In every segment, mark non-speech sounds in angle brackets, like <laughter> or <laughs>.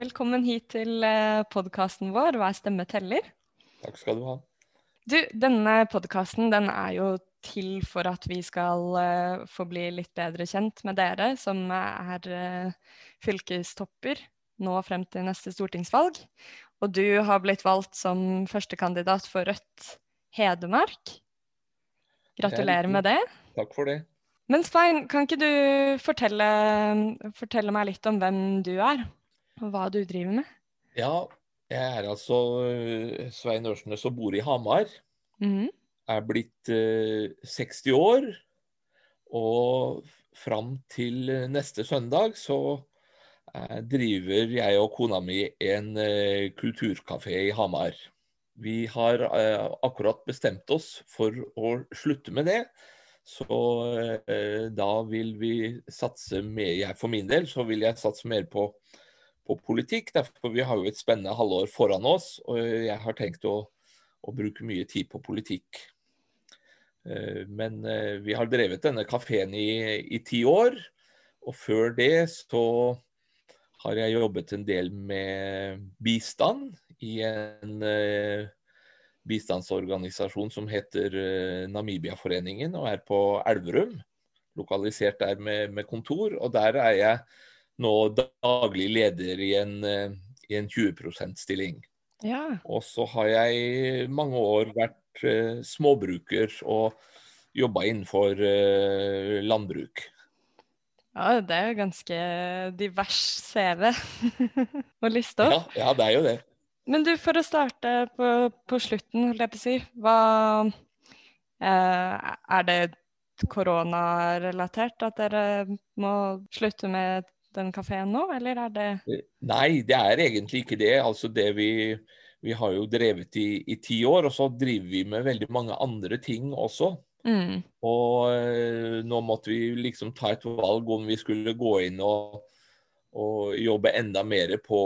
Velkommen hit til podkasten vår 'Hver stemme teller'. Takk skal du ha. Du, denne podkasten den er jo til for at vi skal uh, få bli litt bedre kjent med dere som er uh, fylkestopper nå frem til neste stortingsvalg. Og du har blitt valgt som førstekandidat for Rødt Hedmark. Gratulerer med det. Takk for det. Men Svein, kan ikke du fortelle, fortelle meg litt om hvem du er, hva du driver med? Ja, jeg er altså eh, Svein Ørsnes og bor i Hamar. Mm. Er blitt eh, 60 år. Og fram til neste søndag så eh, driver jeg og kona mi en eh, kulturkafé i Hamar. Vi har akkurat bestemt oss for å slutte med det. Så da vil vi satse mer Jeg for min del så vil jeg satse mer på på politikk. Derfor vi har jo et spennende halvår foran oss, og jeg har tenkt å, å bruke mye tid på politikk. Eh, men eh, vi har drevet denne kafeen i, i ti år, og før det så har jeg jobbet en del med bistand i en uh, bistandsorganisasjon som heter Namibiaforeningen, og er på Elverum. Lokalisert der med, med kontor. Og der er jeg nå daglig leder i en, eh, i en 20 %-stilling. Ja. Og så har jeg mange år vært uh, småbruker og jobba innenfor uh, landbruk. Ja, det er jo ganske divers CV <laughs> å liste opp. Ja, ja, det er jo det. Men du, for å starte på, på slutten, holdt jeg på å si. Hva eh, Er det koronarelatert at dere må slutte med den kafeen nå, eller er det eh, Nei, det er egentlig ikke det. Altså det vi, vi har jo drevet i, i ti år, og så driver vi med veldig mange andre ting også. Mm. Og øh, nå måtte vi liksom ta et valg om vi skulle gå inn og, og jobbe enda mer på,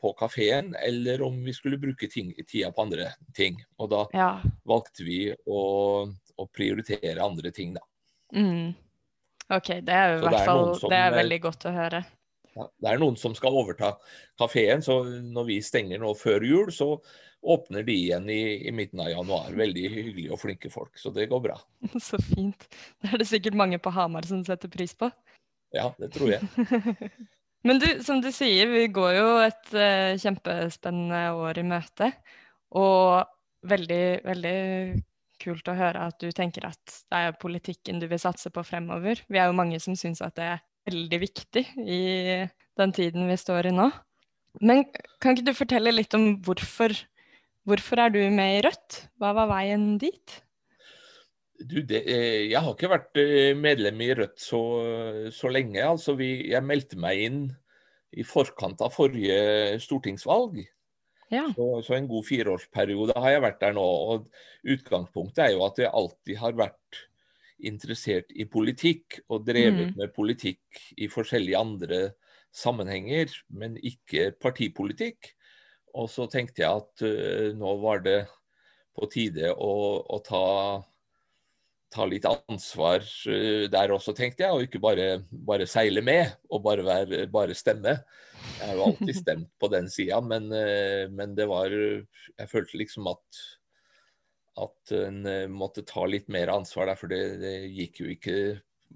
på kafeen, eller om vi skulle bruke ting, tida på andre ting. Og da ja. valgte vi å, å, prioritere andre ting, da. Mm. OK, det er jo i hvert fall det er veldig godt å høre. Ja, det er noen som skal overta kafeen, så når vi stenger nå før jul, så åpner de igjen i, i, midten av januar. Veldig hyggelige og flinke folk, så det går bra. <laughs> Så fint. Det er det sikkert mange på Hamar som setter pris på. Ja, det tror jeg. <laughs> Men du, som du sier, vi går jo et uh, kjempespennende år i møte. Og veldig, veldig kult å høre at du tenker at det er politikken du vil satse på fremover. Vi er jo mange som syns at det er veldig viktig i den tiden vi står i nå. Men kan ikke du fortelle litt om hvorfor, hvorfor er du med i Rødt? Hva var veien dit? Du, det, eh, jeg har ikke vært eh, medlem i Rødt så, så lenge. Altså, vi, jeg meldte meg inn i forkant av forrige stortingsvalg. Ja. Så, så, en god fireårsperiode har jeg vært der nå. og Utgangspunktet er jo at jeg alltid har vært interessert i politikk og drevet mm. med politikk i forskjellige andre sammenhenger, men ikke partipolitikk. Og så tenkte jeg at uh, nå var det på tide å, å ta ta litt ansvar uh, der også, tenkte jeg. Og ikke bare, bare seile med og bare, være, bare, stemme. Jeg har jo alltid stemt på den sida, men, uh, men, det var Jeg følte liksom at at en uh, måtte ta litt mer ansvar der, for det, det, gikk jo ikke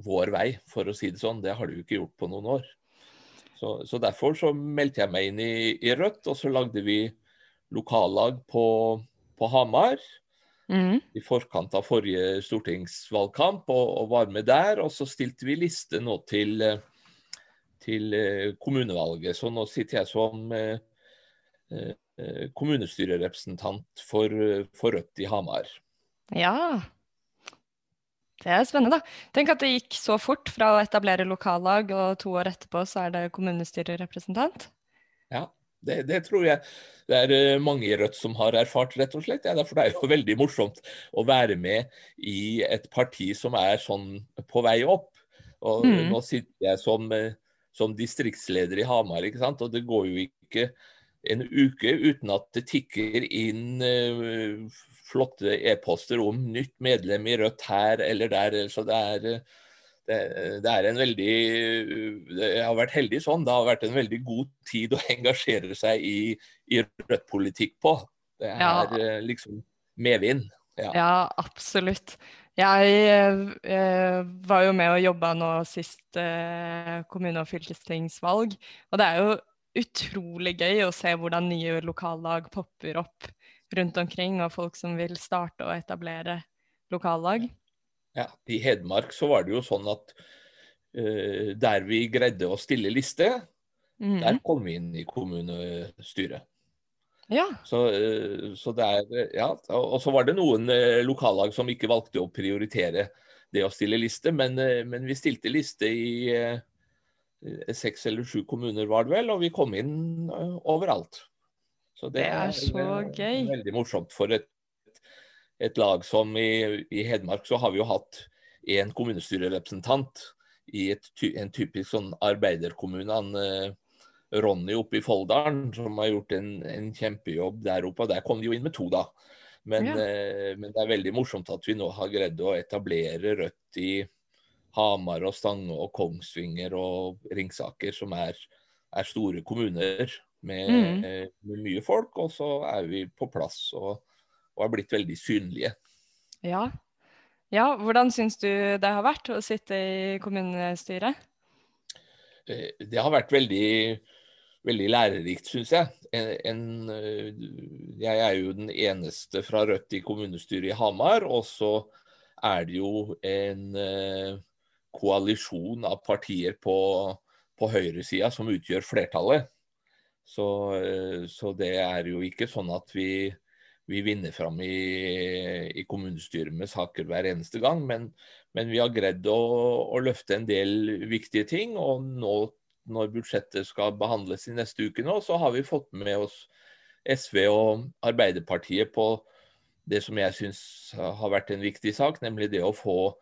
vår vei, for å si det sånn. Det har det jo ikke gjort på noen år. Så, så derfor så meldte jeg meg inn i, i Rødt, og så lagde vi lokallag på, på Hamar mm. i forkant av forrige stortingsvalgkamp og, og, var med der. Og så stilte vi liste nå til, eh, til eh, kommunevalget. Så nå sitter jeg som eh, kommunestyrerepresentant for, for Rødt i Hamar. Ja, det er spennende, da. Tenk at det gikk så fort fra å etablere lokallag, og to år etterpå så er det kommunestyrerepresentant. Ja, det, det, tror jeg det er eh, mange i Rødt som har erfart, rett og slett. Ja, derfor det er jo veldig morsomt å være med i et parti som er sånn på vei opp. Og mm. Nå sitter jeg som, eh, som, distriktsleder i Hamar, ikke sant? og det går jo ikke en uke uten at det tikker inn uh, flotte e-poster om nytt medlem i Rødt her eller der. Så det er, det, det, er en veldig Jeg har vært heldig sånn. Det har vært en veldig god tid å engasjere seg i, i rødt politikk på. Det er ja. Eh, liksom medvind. Ja. ja, absolutt. Jeg eh, var jo med og jobba nå sist eh, kommune- og fylkestingsvalg. Og det er jo utrolig gøy å se hvordan nye lokallag popper opp rundt omkring, og folk som vil starte og etablere lokallag. Ja, I Hedmark så var det jo sånn at uh, der vi greide å stille liste, mm. der kom vi inn i kommunestyret. Ja. Så, uh, så det er, ja, Og så var det noen uh, lokallag som ikke valgte å prioritere det å stille liste, men, men vi stilte liste i seks eller sju kommuner, var det vel, og vi kom inn overalt. Så det, det er, er så gøy. veldig morsomt for et et lag som i, i, Hedmark så har vi jo hatt én kommunestyrerepresentant i et, en typisk sånn arbeiderkommune. Han, eh, Ronny oppe i Folldalen, som har gjort en, en, kjempejobb der oppe. Der kom de jo inn med to, da. Men, ja. eh, men, det er veldig morsomt at vi nå har greid å etablere Rødt i Hamar og Stange og Kongsvinger og Ringsaker, som er, er store kommuner med, mm. med, mye folk. Og så er vi på plass. og og er blitt veldig synlige. Ja. ja hvordan syns du det har vært å sitte i kommunestyret? Eh, det har vært veldig, veldig lærerikt, syns jeg. En, en, eh, jeg er jo den eneste fra Rødt i kommunestyret i Hamar. Og så er det jo en uh, koalisjon av partier på, på høyresida som utgjør flertallet. Så, uh, så, det er jo ikke sånn at vi vi vinner fram i, i, kommunestyret med saker hver eneste gang. Men, men vi har greid å, å, løfte en del viktige ting. Og nå når budsjettet skal behandles i neste uke nå, så har vi fått med oss SV og Arbeiderpartiet på det som jeg syns har vært en viktig sak, nemlig det å få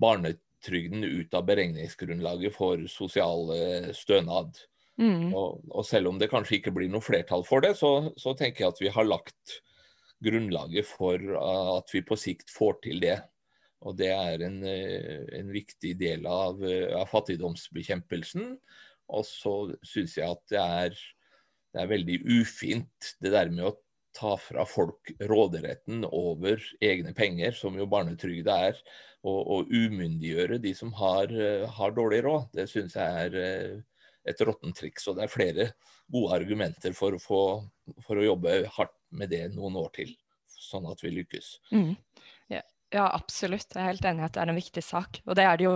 barnetrygden ut av beregningsgrunnlaget for sosial stønad. Mm. Og, og, selv om det kanskje ikke blir noe flertall for det, så, så tenker jeg at vi har lagt grunnlaget for at vi på sikt får til det. Og det er en, eh, en viktig del av, eh, av, fattigdomsbekjempelsen. Og så syns jeg at det er, det er veldig ufint det der med å ta fra folk råderetten over egne penger, som jo barnetrygda er, og, og umyndiggjøre de som har, eh, har dårlig råd. Det syns jeg er et råttent triks. Og det er flere gode argumenter for å, få, for å jobbe hardt med det noen år til, sånn at vi lykkes. Mm. Ja, absolutt. Jeg er helt enig i at det er en viktig sak. Og det er det jo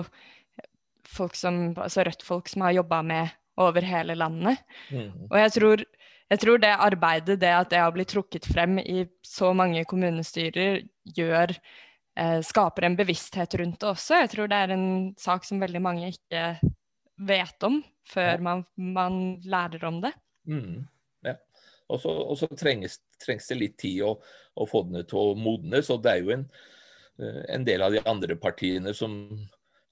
folk som, altså Rødt-folk som har jobba med over hele landet. Mm. Og jeg tror, jeg tror, det arbeidet, det at det har blitt trukket frem i så mange kommunestyrer, gjør eh, skaper en bevissthet rundt det også. Jeg tror det er en sak som veldig mange ikke vet om før man, man, lærer om det. Mm. Ja. Og så trengs, trengs, det litt tid å, å, få den til å modnes. Og det er jo en, eh, en, del av de andre partiene som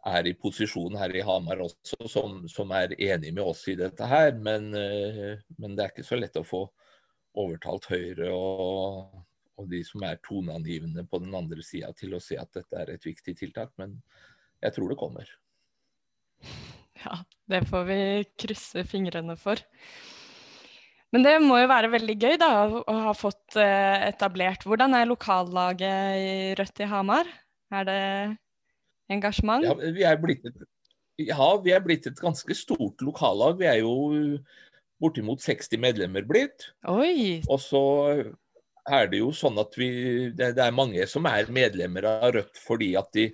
er i posisjon her i Hamar også, som, som er enig med oss i dette her. Men, eh, men, det er ikke så lett å få overtalt Høyre og, og de som er toneangivende på den andre sida til å si at dette er et viktig tiltak. Men jeg tror det kommer. Ja, det får vi krysse fingrene for. Men det må jo være veldig gøy da, å ha fått uh, etablert. Hvordan er lokallaget i Rødt i Hamar? Er det engasjement? Ja, vi er blitt et, ja, vi er blitt et ganske stort lokallag. Vi er jo bortimot 60 medlemmer blitt. Oi. Og så er det jo sånn at vi det, det er mange som er medlemmer av Rødt fordi at de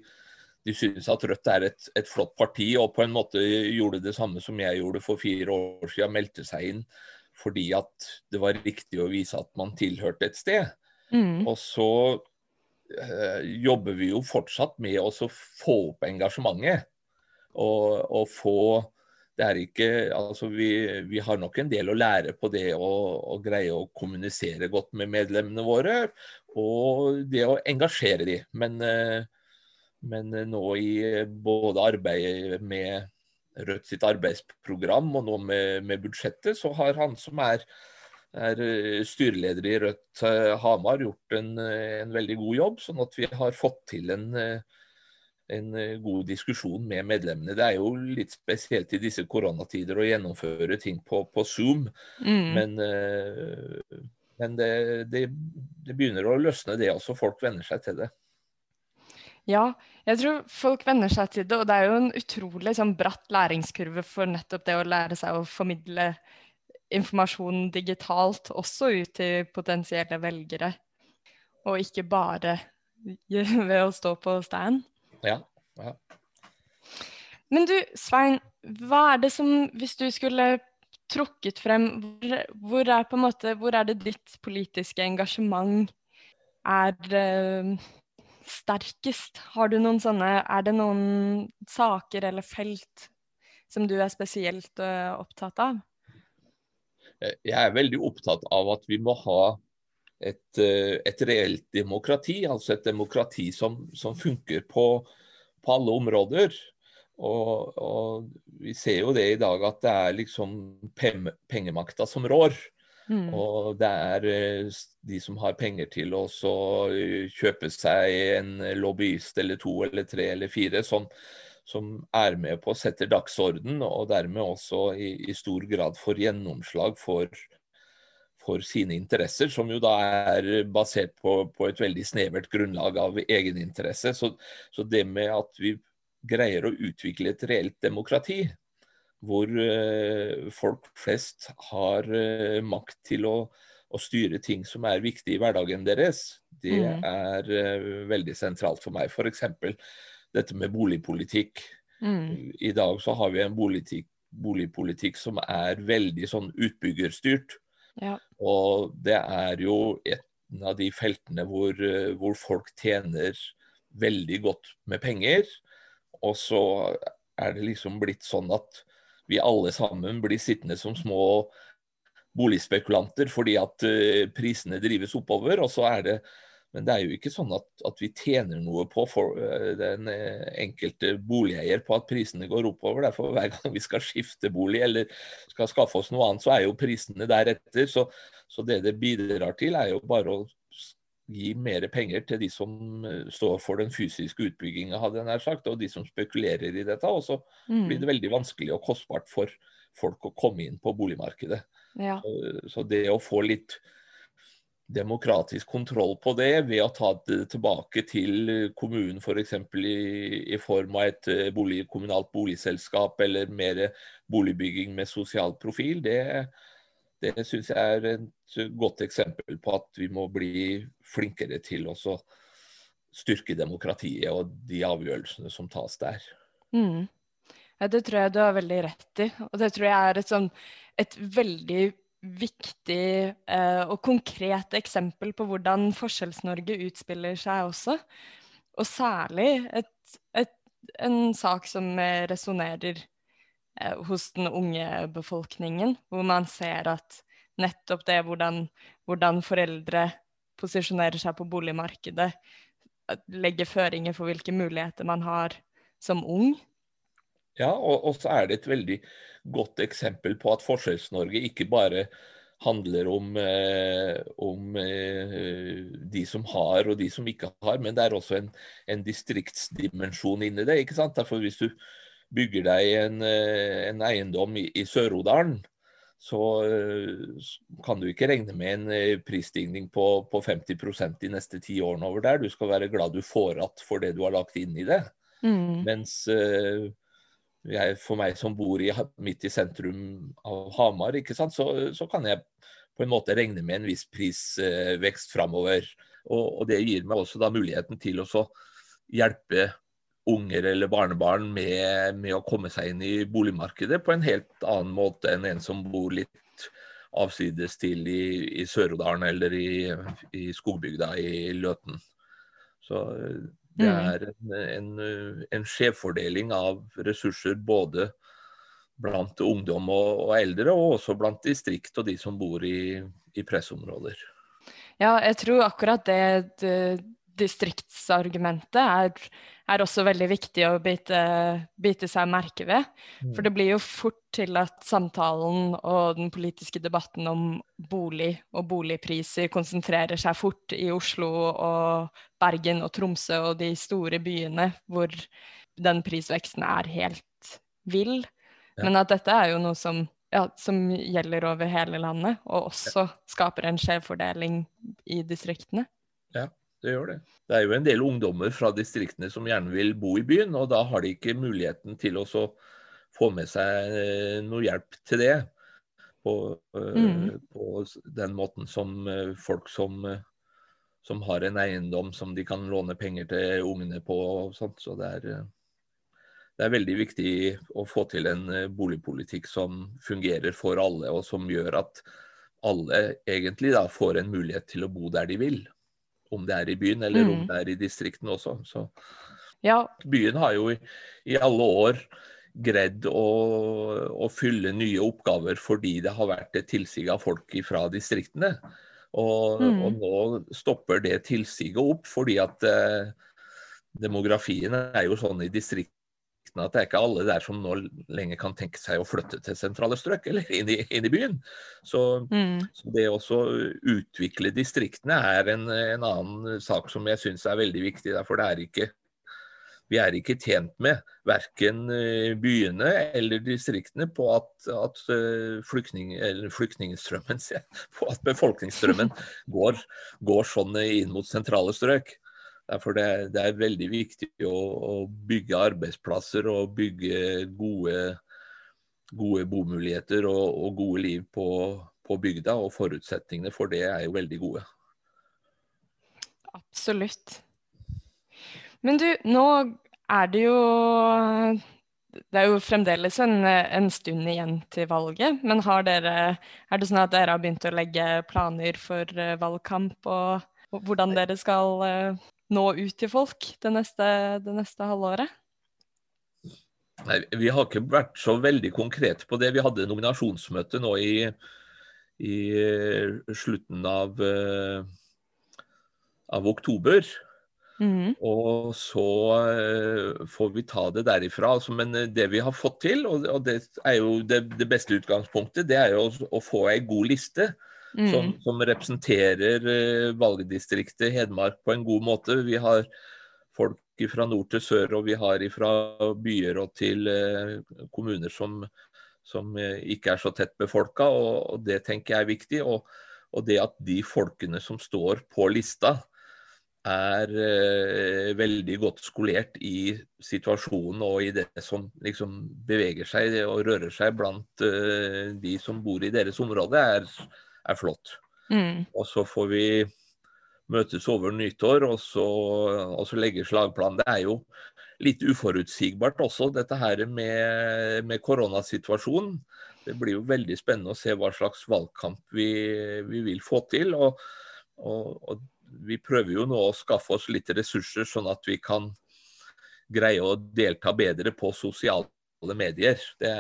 de synes at Rødt er et, et, flott parti, og på en måte gjorde det samme som jeg gjorde for fire år siden, meldte seg inn fordi at det var riktig å vise at man tilhørte et sted. Mm. Og så jobber vi jo fortsatt med å få opp engasjementet. Og, og, få Det er ikke Altså, vi, vi, har nok en del å lære på det å, å, greie å kommunisere godt med medlemmene våre, og det å engasjere de. Men øh, men eh, nå i eh, både arbeidet med Rødt sitt arbeidsprogram og nå med, med budsjettet, så har han som er, er eh, styreleder i Rødt Hamar, gjort en, en, veldig god jobb. Sånn at vi har fått til en, en eh, god diskusjon med medlemmene. Det er jo litt spesielt i disse koronatider å gjennomføre ting på, på Zoom, mm. men, men det, det, det, begynner å løsne, det også. Folk venner seg til det. Ja, jeg tror folk venner seg til det, og det er jo en utrolig sånn, bratt læringskurve for nettopp det å lære seg å formidle informasjon digitalt også ut til potensielle velgere, og ikke bare <laughs> ved å stå på stand. Ja. ja. Men du, Svein, hva er det som Hvis du skulle trukket frem hvor, hvor, er måte, hvor er det ditt politiske engasjement er uh, sterkest? Har du noen sånne Er det noen saker eller felt som du er spesielt uh, opptatt av? Jeg er veldig opptatt av at vi må ha et, eh, et reelt demokrati. Altså et demokrati som, som funker på, på, alle områder. Og, og, vi ser jo det i dag at det er liksom pengemakta som rår. Mm. Og det er eh, de som har penger til å kjøpe seg en lobbyist eller to eller tre eller fire, som, som er med på å sette dagsorden, og dermed også i, i stor grad får gjennomslag for for sine interesser, som jo da er basert på, på et veldig snevert grunnlag av egeninteresse. Så, så det med at vi greier å utvikle et reelt demokrati, hvor uh, folk flest har uh, makt til å, å, styre ting som er viktig i hverdagen deres, det mm. er uh, veldig sentralt for meg. F.eks. dette med boligpolitikk. Mm. I dag så har vi en boligpolitikk, boligpolitikk som er veldig sånn utbyggerstyrt. Ja. Og det er jo et av de feltene hvor, eh, hvor, folk tjener veldig godt med penger. Og så er det liksom blitt sånn at vi alle sammen blir sittende som små boligspekulanter fordi at uh, prisene drives oppover. Og så er det men det er jo ikke sånn at, at vi tjener noe på for, uh, den uh, enkelte boligeier på at prisene går oppover. Derfor hver gang vi skal skifte bolig eller skal skaffe oss noe annet, så er jo prisene deretter. Så, så det det bidrar til, er jo bare å gi mer penger til de som uh, står for den fysiske utbygginga, hadde jeg nær sagt, og de som spekulerer i dette. Og så mm. blir det veldig vanskelig og kostbart for folk å komme inn på boligmarkedet. Ja. Så, så det å få litt demokratisk kontroll på det ved å ta det tilbake til kommunen f.eks. For i, i form av et eh, bolig, kommunalt boligselskap eller mer boligbygging med sosial profil, det, det syns jeg er et godt eksempel på at vi må bli flinkere til å styrke demokratiet og de avgjørelsene som tas der. Mm. Ja, det tror jeg du har veldig rett i. Og det tror jeg er et, sånn, et veldig viktig eh, og konkret eksempel på hvordan Forskjells-Norge utspiller seg også. Og særlig et, et, en sak som resonnerer eh, hos den unge befolkningen, hvor man ser at nettopp det hvordan, hvordan foreldre posisjonerer seg på boligmarkedet, legger føringer for hvilke muligheter man har som ung. Ja, og, og så er det et veldig godt eksempel på at Forskjells-Norge ikke bare handler om, eh, om eh, de som har og de som ikke har, men det er også en, en distriktsdimensjon inni det. ikke sant? Derfor Hvis du bygger deg en, eh, en eiendom i, i Sør-Odalen, så uh, kan du ikke regne med en uh, prisstigning på, på 50% de neste ti årene over der. Du skal være glad du får igjen for det du har lagt inn i det. Mm. Mens uh, jeg, for meg som bor i, midt i sentrum av Hamar, så, så, kan jeg på en måte regne med en viss prisvekst framover. Og, og, det gir meg også da muligheten til å hjelpe unger eller barnebarn med, med, å komme seg inn i boligmarkedet på en helt annen måte enn en som bor litt avsides til i, i Sør-Odalen eller i, i skogbygda i Løten. Så det mm. er en, en, en skjevfordeling av ressurser både blant ungdom og, og, eldre, og også blant distrikt og de som bor i, i pressområder. Ja, jeg tror akkurat det, det distriktsargumentet er, er, også veldig viktig å bite, bite seg merke ved. For mm. det blir jo fort til at samtalen og den politiske debatten om bolig og boligpriser konsentrerer seg fort i Oslo og Bergen og Tromsø og de store byene hvor den prisveksten er helt vill. Ja. Men at dette er jo noe som, ja, som gjelder over hele landet, og også skaper en skjevfordeling i distriktene. Det gjør det. Det er jo en del ungdommer fra distriktene som gjerne vil bo i byen, og da har de ikke muligheten til å få med seg eh, noe hjelp til det. På, eh, mm. på den måten som eh, folk som, som, har en eiendom som de kan låne penger til ungene på. og sånt, Så det er, det er veldig viktig å få til en boligpolitikk som fungerer for alle, og som gjør at alle egentlig da får en mulighet til å bo der de vil om det er i byen eller mm. om det er i distriktene også. Så ja. byen har jo i, i alle år greid å, å, fylle nye oppgaver fordi det har vært et tilsig av folk fra distriktene. Og, mm. og, nå stopper det tilsiget opp fordi at eh, demografien er jo sånn i distriktene distriktene at det er ikke alle der som nå lenger kan tenke seg å flytte til sentrale strøk eller inn i, inn i byen. Så, mm. så det å utvikle distriktene er en, en annen sak som jeg syns er veldig viktig. For det er ikke vi er ikke tjent med, verken eh, byene eller distriktene, på at, at eh, flyktning, på at befolkningsstrømmen <laughs> går, går sånn inn mot sentrale strøk. Derfor det, det er veldig viktig å, å, bygge arbeidsplasser og bygge gode, gode bomuligheter og, og, gode liv på, på, bygda. Og forutsetningene for det er jo veldig gode. Absolutt. Men du, nå er det jo det er jo fremdeles en, en, stund igjen til valget, men dere, er det sånn at dere har begynt å legge planer for eh, valgkamp og, og hvordan dere skal eh, nå ut til folk det neste, det neste halvåret? Nei, Vi har ikke vært så veldig konkrete på det. Vi hadde nominasjonsmøte nå i, i slutten av, uh, av oktober. Mm. Og så uh, får vi ta det derifra. Altså, men det vi har fått til, og, det er jo det, det, beste utgangspunktet, det er jo å få ei god liste mm. som, som, representerer uh, valgdistriktet Hedmark på en god måte. Vi har folk fra nord til sør, og vi har fra byer og til uh, kommuner som, som uh, ikke er så tett befolka, og, og, det tenker jeg er viktig. Og, og, det at de folkene som står på lista, er eh, veldig godt skolert i situasjonen og i det som liksom beveger seg og rører seg blant eh, de som bor i deres område, er, er flott. Mm. Og så får vi møtes over nyttår og så, og så legge slagplan. Det er jo litt uforutsigbart også, dette her med, med koronasituasjonen. Det blir jo veldig spennende å se hva slags valgkamp vi, vi vil få til. Og, og, og, vi prøver jo nå å skaffe oss litt ressurser, sånn at vi kan greie å delta bedre på sosiale medier. Det,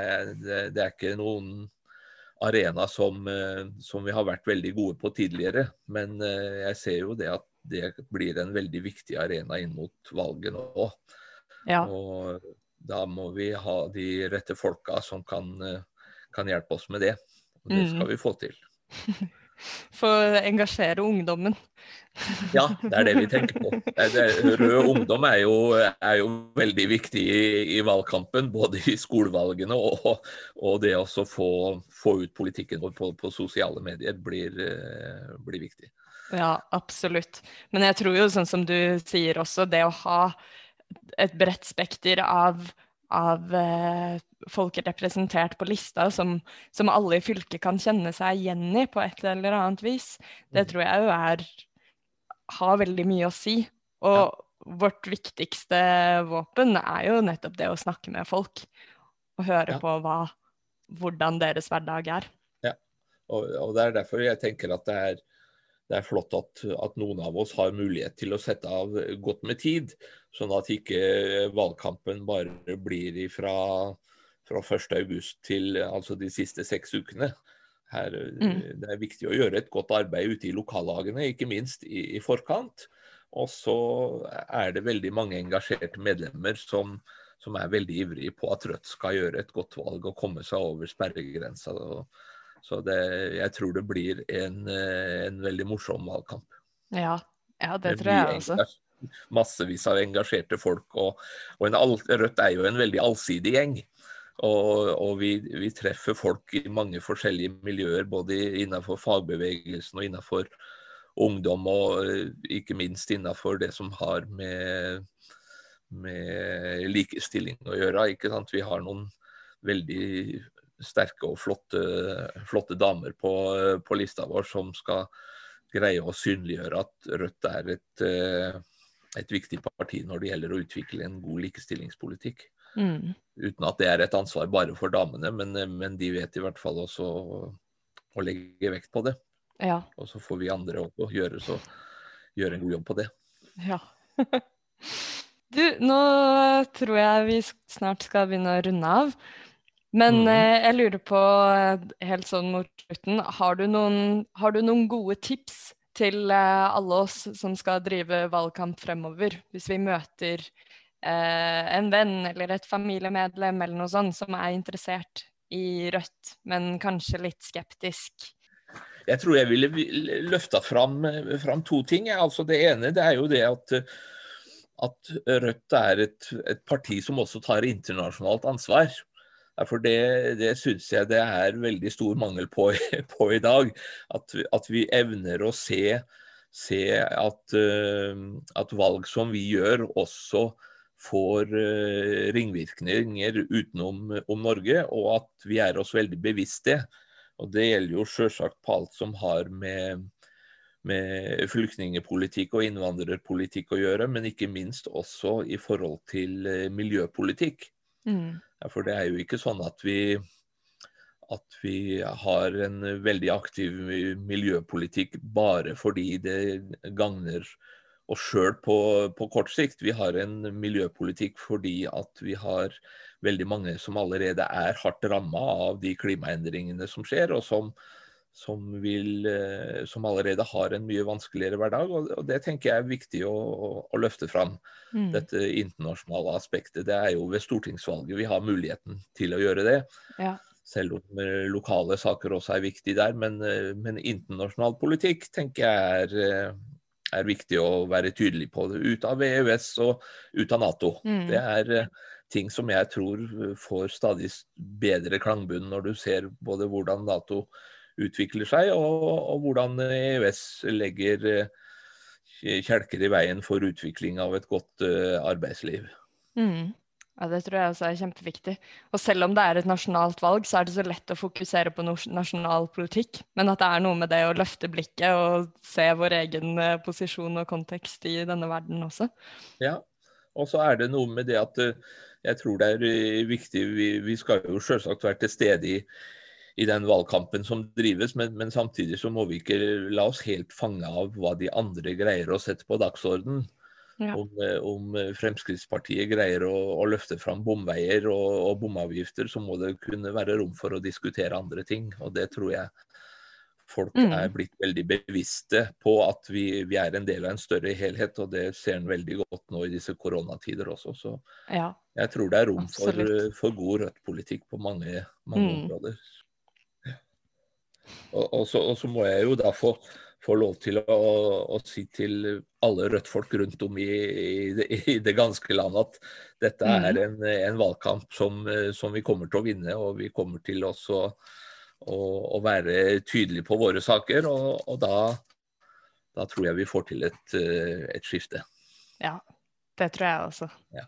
det, det er ikke noen arena som, eh, som, vi har vært veldig gode på tidligere. Men eh, jeg ser jo det at det blir en veldig viktig arena inn mot valget nå. Ja. Og da må vi ha de rette folka som kan, eh, kan hjelpe oss med det. Og det skal mm. vi få til. <laughs> For å engasjere ungdommen. Ja, det er det vi tenker på. Rød ungdom er jo, er jo veldig viktig i, i, valgkampen. Både i skolevalgene og, og det å få, få, ut politikken vår på, på sosiale medier blir, eh, blir, viktig. Ja, absolutt. Men jeg tror jo, sånn som du sier også, det å ha et bredt spekter av av eh, folk representert på lista som, som, alle i fylket kan kjenne seg igjen i på et eller annet vis. Det mm. tror jeg jo er har veldig mye å si. Og ja. vårt viktigste våpen er jo nettopp det å snakke med folk. Og høre ja. på hva, hvordan deres hverdag er. Ja, og, og, det er derfor jeg tenker at det er, det er flott at, at, noen av oss har mulighet til å sette av godt med tid. Sånn at ikke valgkampen bare blir fra, fra 1.8 til altså de siste seks ukene. Her, mm. Det er viktig å gjøre et godt arbeid ute i lokallagene, ikke minst i, i forkant. Og så er det veldig mange engasjerte medlemmer som, som er veldig ivrige på at Rødt skal gjøre et godt valg og komme seg over sperregrensa. Så det, jeg tror det blir en, en veldig morsom valgkamp. Ja, ja det, det tror jeg også. Massevis av engasjerte folk. Og, og en, Rødt er jo en veldig allsidig gjeng. Og, og vi, vi, treffer folk i mange forskjellige miljøer, både innenfor fagbevegelsen og innenfor ungdom, og eh, ikke minst innenfor det som har med, med likestilling å gjøre. ikke sant? Vi har noen veldig sterke og flotte, flotte damer på, på, lista vår som skal greie å synliggjøre at Rødt er et, eh, et viktig parti når det gjelder å utvikle en god likestillingspolitikk. Mm. Uten at det er et ansvar bare for damene, men, men de vet i hvert fall også å, å legge vekt på det. Ja. Og så får vi andre også gjøre, så, gjøre en god jobb på det. Ja. <laughs> du, nå tror jeg vi snart skal begynne å runde av. Men mm. eh, jeg lurer på, eh, helt sånn mot slutten, har du noen, har du noen gode tips til eh, alle oss som skal drive valgkamp fremover? Hvis vi møter eh, en venn eller et familiemedlem eller noe sånt som er interessert i Rødt, men kanskje litt skeptisk? Jeg tror jeg ville løfta fram, fram, to ting. Altså det ene det er jo det at, at Rødt er et, et, parti som også tar internasjonalt ansvar. For det, det syns jeg det er veldig stor mangel på, på i dag. At, at, vi evner å se, se at, at, valg som vi gjør, også får ringvirkninger utenom Norge, og at vi er oss veldig bevisst det. Og det gjelder jo selvsagt på alt som har med, med flyktningepolitikk og innvandrerpolitikk å gjøre, men ikke minst også i forhold til eh, miljøpolitikk. Mm. For det er jo ikke sånn at vi, at vi har en veldig aktiv miljøpolitikk bare fordi det gagner oss sjøl på, på, kort sikt. Vi har en miljøpolitikk fordi at vi har veldig mange som allerede er hardt ramma av de klimaendringene som skjer, og som, som, vil, eh, som, allerede har en mye vanskeligere hverdag. Og, og det tenker jeg er viktig å, å løfte fram. Mm. Dette internasjonale aspektet. Det er jo ved stortingsvalget vi har muligheten til å gjøre det. Ja. Selv om eh, lokale saker også er viktig der. Men, eh, men internasjonal politikk tenker jeg er, er viktig å være tydelig på. Ut av EØS og ut av Nato. Mm. Det er ting som jeg tror får stadig bedre klangbunn når du ser både hvordan Nato utvikler seg, og, og hvordan EØS legger eh, kjelker i veien for utvikling av et godt arbeidsliv. Mm. Ja, Det tror jeg også er kjempeviktig. Og selv om det er et nasjonalt valg, så er det så lett å fokusere på nasjonal politikk. Men at det er noe med det å løfte blikket og se vår egen uh, posisjon og kontekst i denne verden også. Ja, og så er det noe med det at uh, jeg tror det er eh, viktig. Vi, vi skal jo selvsagt være til stede i, i den valgkampen som drives, men, men, samtidig så må vi ikke la oss helt fange av hva de andre greier å sette på dagsorden. Ja. Om, eh, om, Fremskrittspartiet greier å, å løfte fram bomveier og, og bomavgifter, så må det kunne være rom for å diskutere andre ting. Og det tror jeg folk mm. er blitt veldig bevisste på at vi, vi, er en del av en større helhet, og det ser en veldig godt nå i disse koronatider også. Så ja, jeg tror det er rom for, for, god Rødt-politikk på mange, mange mm. områder. Og, og, så, og, så, må jeg jo da få, få lov til å, å, si til alle Rødt-folk rundt om i, i, det, i, det, ganske land at dette mm. er en, en valgkamp som, som, vi kommer til å vinne, og vi kommer til å, og være tydelige på våre saker. Og, og da, da, tror jeg vi får til et, eh, et, skifte. Ja, det tror jeg også. Ja.